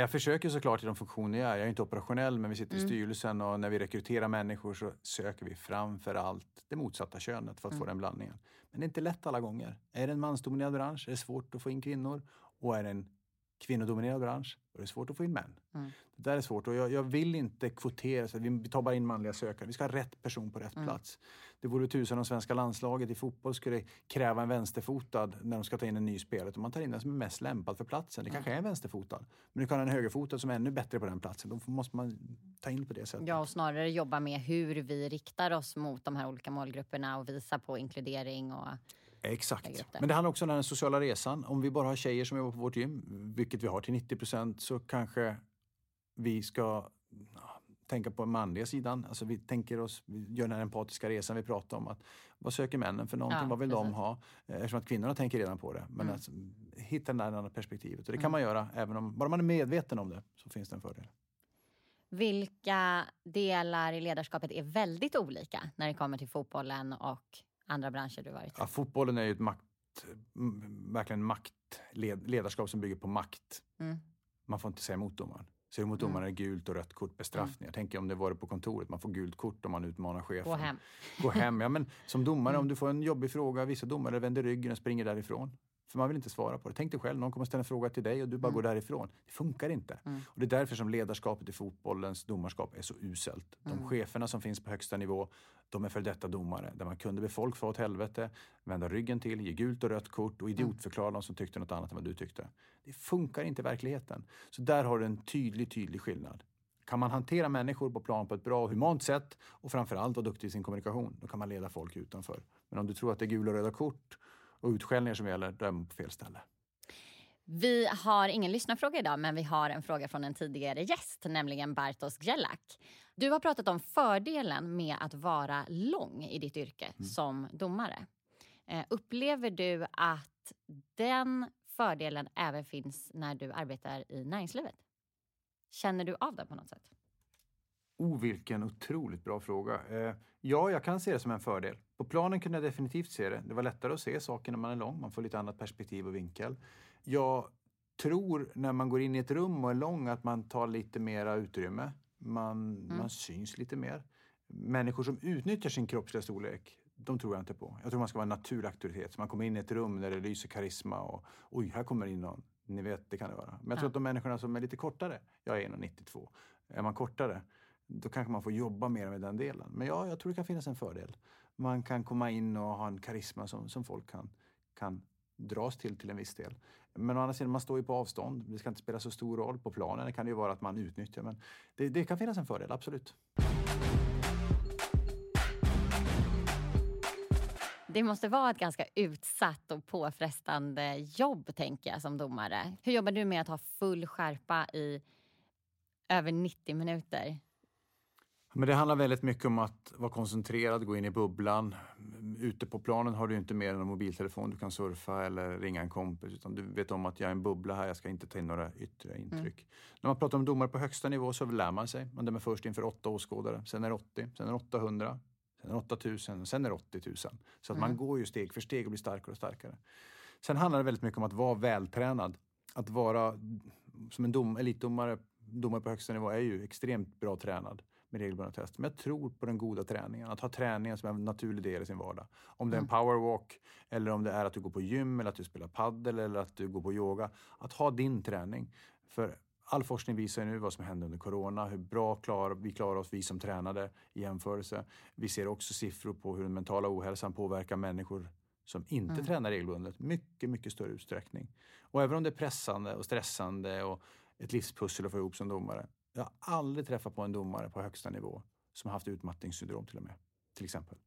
Jag försöker såklart i de funktioner jag är. Jag är inte operationell, men vi sitter mm. i styrelsen och när vi rekryterar människor så söker vi framför allt det motsatta könet för att mm. få den blandningen. Men det är inte lätt alla gånger. Är det en mansdominerad bransch är det svårt att få in kvinnor och är det en kvinnodominerad bransch, då är det svårt att få in män. Mm. Det där är svårt och jag, jag, vill inte kvotera, så vi tar bara in manliga sökare. Vi ska ha rätt person på rätt mm. plats. Det vore tusan om svenska landslaget i fotboll skulle kräva en vänsterfotad när de ska ta in en ny spelare. Man tar in den som är mest lämpad för platsen. Det mm. kanske är en vänsterfotad. Men du kan ha en högerfotad som är ännu bättre på den platsen. Då måste man ta in på det sättet. Ja, och snarare jobba med hur vi riktar oss mot de här olika målgrupperna och visa på inkludering och Exakt. Men det handlar också om den sociala resan. Om vi bara har tjejer som jobbar på vårt gym, vilket vi har till 90 procent, så kanske vi ska tänka på den manliga sidan. Alltså vi tänker oss, vi gör den här empatiska resan vi pratar om. Att, vad söker männen för någonting? Ja, vad vill precis. de ha? Eh, Eftersom att kvinnorna tänker redan på det. Men Mm. att hitta det där andra perspektivet. Och det kan man göra även om, bara man är medveten om det så finns det en fördel. Vilka delar i ledarskapet är väldigt olika när det kommer till fotbollen och andra branscher du varit i? Ja, fotbollen är ju ett makt, verkligen makt, led, ledarskap som bygger på makt. Mm. Man får inte säga emot domaren. Säger du emot domaren är det gult och rött kort bestraffning. Jag tänker om det var det på kontoret, man får gult kort om man utmanar chefen. Gå hem. Gå hem. Ja, men som domare, om du får en jobbig fråga, vissa domare vänder ryggen och springer därifrån. För man vill inte svara på det. Tänk dig själv, någon kommer ställa en fråga till dig och du bara går därifrån. Det funkar inte. Och det är därför som ledarskapet i fotbollens domarskap är så uselt. De cheferna som finns på högsta nivå, de är för detta domare. Där man kunde be folk få åt helvete, vända ryggen till, ge gult och rött kort och idiotförklara de som tyckte något annat än vad du tyckte. Det funkar inte i verkligheten. Så där har du en tydlig, tydlig skillnad. Kan man hantera människor på plan på ett bra och humant sätt och framförallt vara duktig i sin kommunikation, då kan man leda folk utanför. Men om du tror att det är gula och röda kort och utskällningar som gäller, då är man på fel ställe. Vi har ingen lyssnarfråga idag, men vi har en fråga från en tidigare gäst, nämligen Bartosz Gjelak. Du har pratat om fördelen med att vara lång i ditt yrke som domare. Eh, upplever du att den fördelen även finns när du arbetar i näringslivet? Känner du av det på något sätt? Oh, vilken otroligt bra fråga. Eh, ja, jag kan se det som en fördel. På planen kunde jag definitivt se det. Det var lättare att se saker när man är lång. Man får lite annat perspektiv och vinkel. Jag tror när man går in i ett rum och är lång att man tar lite mera utrymme. Man, man syns lite mer. Människor som utnyttjar sin kroppsliga storlek, de tror jag inte på. Jag tror man ska vara en naturlig auktoritet. Så man kommer in i ett rum där det lyser karisma och oj, här kommer in någon. Ni vet, det kan det vara. Men jag tror Ja. att de människorna som är lite kortare, jag är 1,92. Är man kortare, då kanske man får jobba mer med den delen. Men ja, jag tror det kan finnas en fördel. Man kan komma in och ha en karisma som, som folk kan, kan dras till till en viss del. Men å andra sidan, man står ju på avstånd. Det ska inte spela så stor roll. På planen det kan det ju vara att man utnyttjar. Men det, det kan finnas en fördel, absolut. Det måste vara ett ganska utsatt och påfrestande jobb, tänker jag, som domare. Hur jobbar du med att ha full skärpa i över 90 minuter? Men det handlar väldigt mycket om att vara koncentrerad, gå in i bubblan. Ute på planen har du inte mer än en mobiltelefon du kan surfa eller ringa en kompis. Utan du vet om att jag är en bubbla här, jag ska inte ta in några yttre intryck. När man pratar om domare på högsta nivå så lär man sig. Man dömer först inför åtta åskådare, sen är det 80, sen är det 800, sen är det 8000 och sen är det 80 000. Så att man går ju steg för steg och blir starkare och starkare. Sen handlar det väldigt mycket om att vara vältränad. Att vara som en dom, elitdomare, domare på högsta nivå är ju extremt bra tränad med regelbundna test. Men jag tror på den goda träningen. Att ha träningen som en naturlig del i sin vardag. Om det är en powerwalk eller om det är att du går på gym eller att du spelar paddel eller att du går på yoga. Att ha din träning. För all forskning visar nu vad som hände under corona, hur bra klar, vi klarar oss, vi som tränade i jämförelse. Vi ser också siffror på hur den mentala ohälsan påverkar människor som inte tränar regelbundet mycket, mycket större utsträckning. Och även om det är pressande och stressande och ett livspussel att få ihop som domare. Jag har aldrig träffat på en domare på högsta nivå som har haft utmattningssyndrom till och med. Till exempel.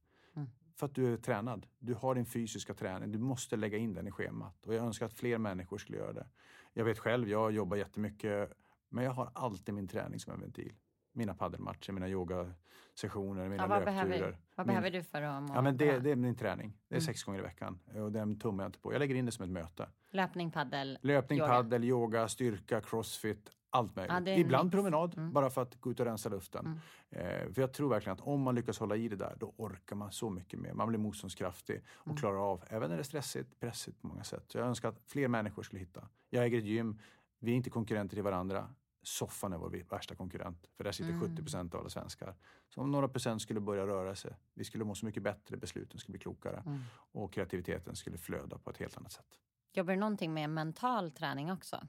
För att du är tränad. Du har din fysiska träning. Du måste lägga in den i schemat. Och jag önskar att fler människor skulle göra det. Jag vet själv, jag jobbar jättemycket. Men jag har alltid min träning som en ventil. Mina paddelmatcher, mina yogasessioner, mina Ja, vad löpturer. behöver, vad Min- behöver du för att må Ja, men det, det är min träning. Det är Mm. sex gånger i veckan. Och den tummar jag inte på. Jag lägger in det som ett möte. Löpning, paddel, Löpning, yoga. paddel, yoga, styrka, crossfit. Allt möjligt. Ja, Ibland mix. promenad, Mm. bara för att gå ut och rensa luften. Eh, för jag tror verkligen att om man lyckas hålla i det där, då orkar man så mycket mer. Man blir motståndskraftig och Mm. klarar av, även när det är stressigt, pressigt på många sätt. Så jag önskar att fler människor skulle hitta. Jag äger ett gym, vi är inte konkurrenter till varandra. Soffan är vår värsta konkurrent, för där sitter Mm. 70 procent av alla svenskar. Så om några procent skulle börja röra sig, vi skulle må så mycket bättre, besluten skulle bli klokare Mm. och kreativiteten skulle flöda på ett helt annat sätt. Jobbar du någonting med mental träning också?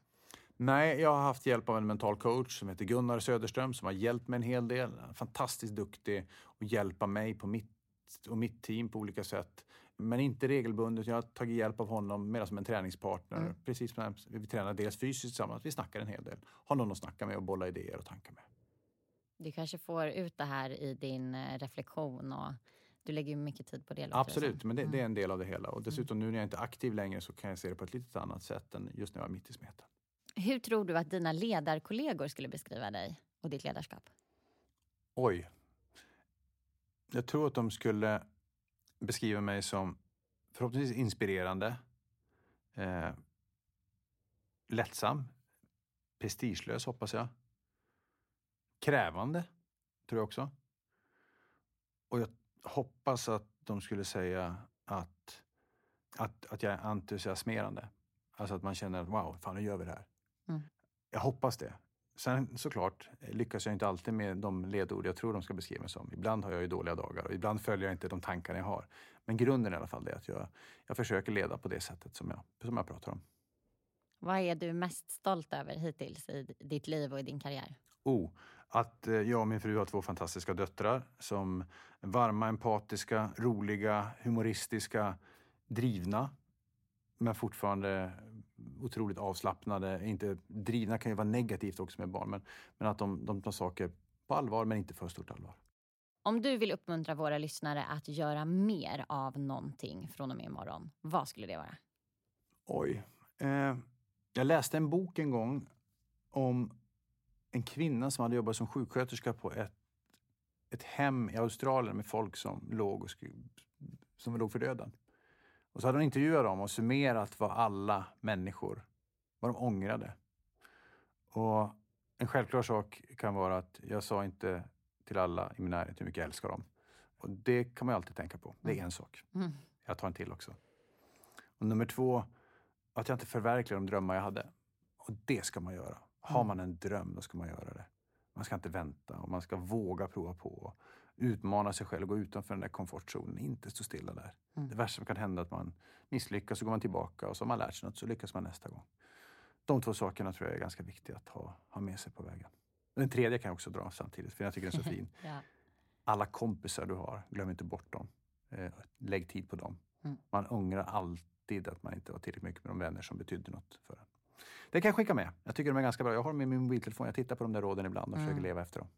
Nej, jag har haft hjälp av en mental coach som heter Gunnar Söderström som har hjälpt mig en hel del. Fantastiskt duktig och hjälpa mig på mitt och mitt team på olika sätt. Men inte regelbundet. Jag har tagit hjälp av honom mer som en träningspartner. Mm. Precis som vi tränar dels fysiskt tillsammans, vi snackar en hel del. Har någon att snacka med och bolla idéer och tankar med. Du kanske får ut det här i din eh, reflektion och du lägger ju mycket tid på det. Absolut, men det, det är Mm. en del av det hela. Och dessutom nu när jag inte är aktiv längre så kan jag se det på ett lite annat sätt än just när jag var mitt i smeten. Hur tror du att dina ledarkollegor skulle beskriva dig och ditt ledarskap? Oj. Jag tror att de skulle beskriva mig som förhoppningsvis inspirerande, eh, lättsam, prestigelös hoppas jag. Krävande, tror jag också. Och jag hoppas att de skulle säga att, att, att jag är entusiasmerande. Alltså att man känner att wow, fan nu gör vi det här. Mm. Jag hoppas det. Sen såklart lyckas jag inte alltid med de ledord jag tror de ska beskriva mig som. Ibland har jag ju dåliga dagar och ibland följer jag inte de tankar jag har. Men grunden i alla fall är att jag, jag försöker leda på det sättet som jag, som jag pratar om. Vad är du mest stolt över hittills i ditt liv och i din karriär? Oh, att eh, jag och min fru har två fantastiska döttrar som är varma, empatiska, roliga, humoristiska, drivna men fortfarande otroligt avslappnade. Inte, drivna kan ju vara negativt också med barn, men, men att de, de tar saker på allvar men inte för stort allvar. Om du vill uppmuntra våra lyssnare att göra mer av någonting från och med imorgon, vad skulle det vara? Oj. Eh, jag läste en bok en gång om en kvinna som hade jobbat som sjuksköterska på ett, ett hem i Australien med folk som låg, och som låg för döden. Och så hade hon intervjuat dem och summerat vad alla människor, vad de ångrade. Och en självklar sak kan vara att jag sa inte till alla i min närhet hur mycket jag älskar dem. Och det kan man ju alltid tänka på. Det är en sak. Mm. Jag tar en till också. Och nummer två, att jag inte förverkligar de drömmar jag hade. Och det ska man göra. Har mm. man en dröm, då ska man göra det. Man ska inte vänta och man ska våga prova på utmana sig själv och gå utanför den där komfortzonen, inte stå stilla där. Mm. Det värsta som kan hända är att man misslyckas, så går man tillbaka och så har man lärt sig något, så lyckas man nästa gång. De två sakerna tror jag är ganska viktiga att ha, ha med sig på vägen. Den tredje kan jag också dra samtidigt, för jag tycker den är så (laughs) fin. ja. Alla kompisar du har, glöm inte bort dem. Eh, lägg tid på dem. Mm. Man ångrar alltid att man inte var tillräckligt mycket med de vänner som betydde något för en. Det kan jag skicka med. Jag tycker de är ganska bra. Jag har dem i min mobiltelefon. Jag tittar på de där råden ibland och mm. försöker leva efter dem.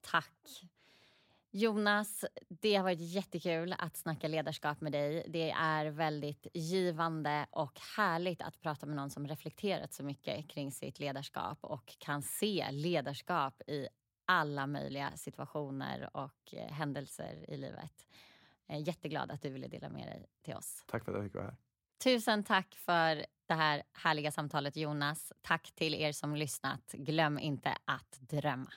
Tack. Jonas, det har varit jättekul att snacka ledarskap med dig. Det är väldigt givande och härligt att prata med någon som reflekterat så mycket kring sitt ledarskap och kan se ledarskap i alla möjliga situationer och eh, händelser i livet. Jag är jätteglad att du ville dela med dig till oss. Tack för att jag fick vara här. Tusen tack för det här härliga samtalet Jonas. Tack till er som lyssnat. Glöm inte att drömma.